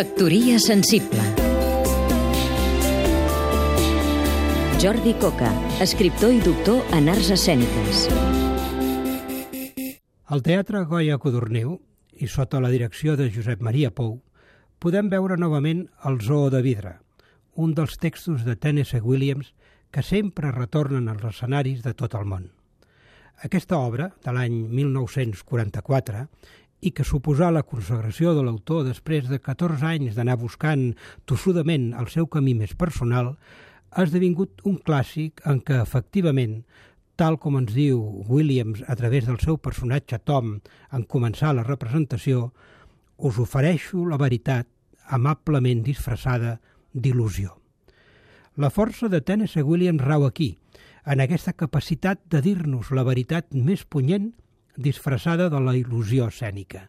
Factoria sensible Jordi Coca, escriptor i doctor en arts escèniques. Al Teatre Goya Codorniu, i sota la direcció de Josep Maria Pou, podem veure novament el Zoo de Vidre, un dels textos de Tennessee Williams que sempre retornen als escenaris de tot el món. Aquesta obra, de l'any 1944, i que suposà la consagració de l'autor després de 14 anys d'anar buscant tossudament el seu camí més personal, ha esdevingut un clàssic en què, efectivament, tal com ens diu Williams a través del seu personatge Tom en començar la representació, us ofereixo la veritat amablement disfressada d'il·lusió. La força de Tennessee Williams rau aquí, en aquesta capacitat de dir-nos la veritat més punyent disfressada de la il·lusió escènica.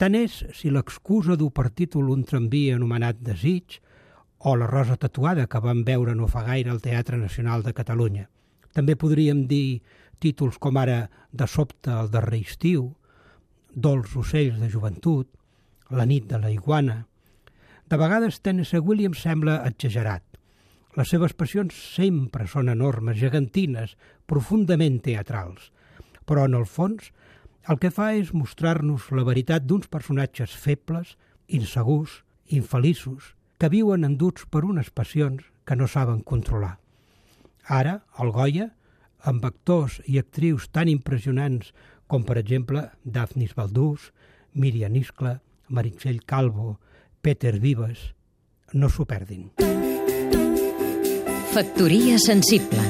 Tant és si l'excusa du per títol un tramvia anomenat Desig o la rosa tatuada que vam veure no fa gaire al Teatre Nacional de Catalunya. També podríem dir títols com ara De sobte el darrer estiu, Dolç ocells de joventut, La nit de la iguana. De vegades Tennessee Williams sembla exagerat, les seves passions sempre són enormes, gegantines, profundament teatrals. Però, en el fons, el que fa és mostrar-nos la veritat d'uns personatges febles, insegurs, infeliços, que viuen enduts per unes passions que no saben controlar. Ara, el Goya, amb actors i actrius tan impressionants com, per exemple, Daphnis Baldús, Miriam Iscla, Meritxell Calvo, Peter Vives, no s'ho perdin. Factoria sensible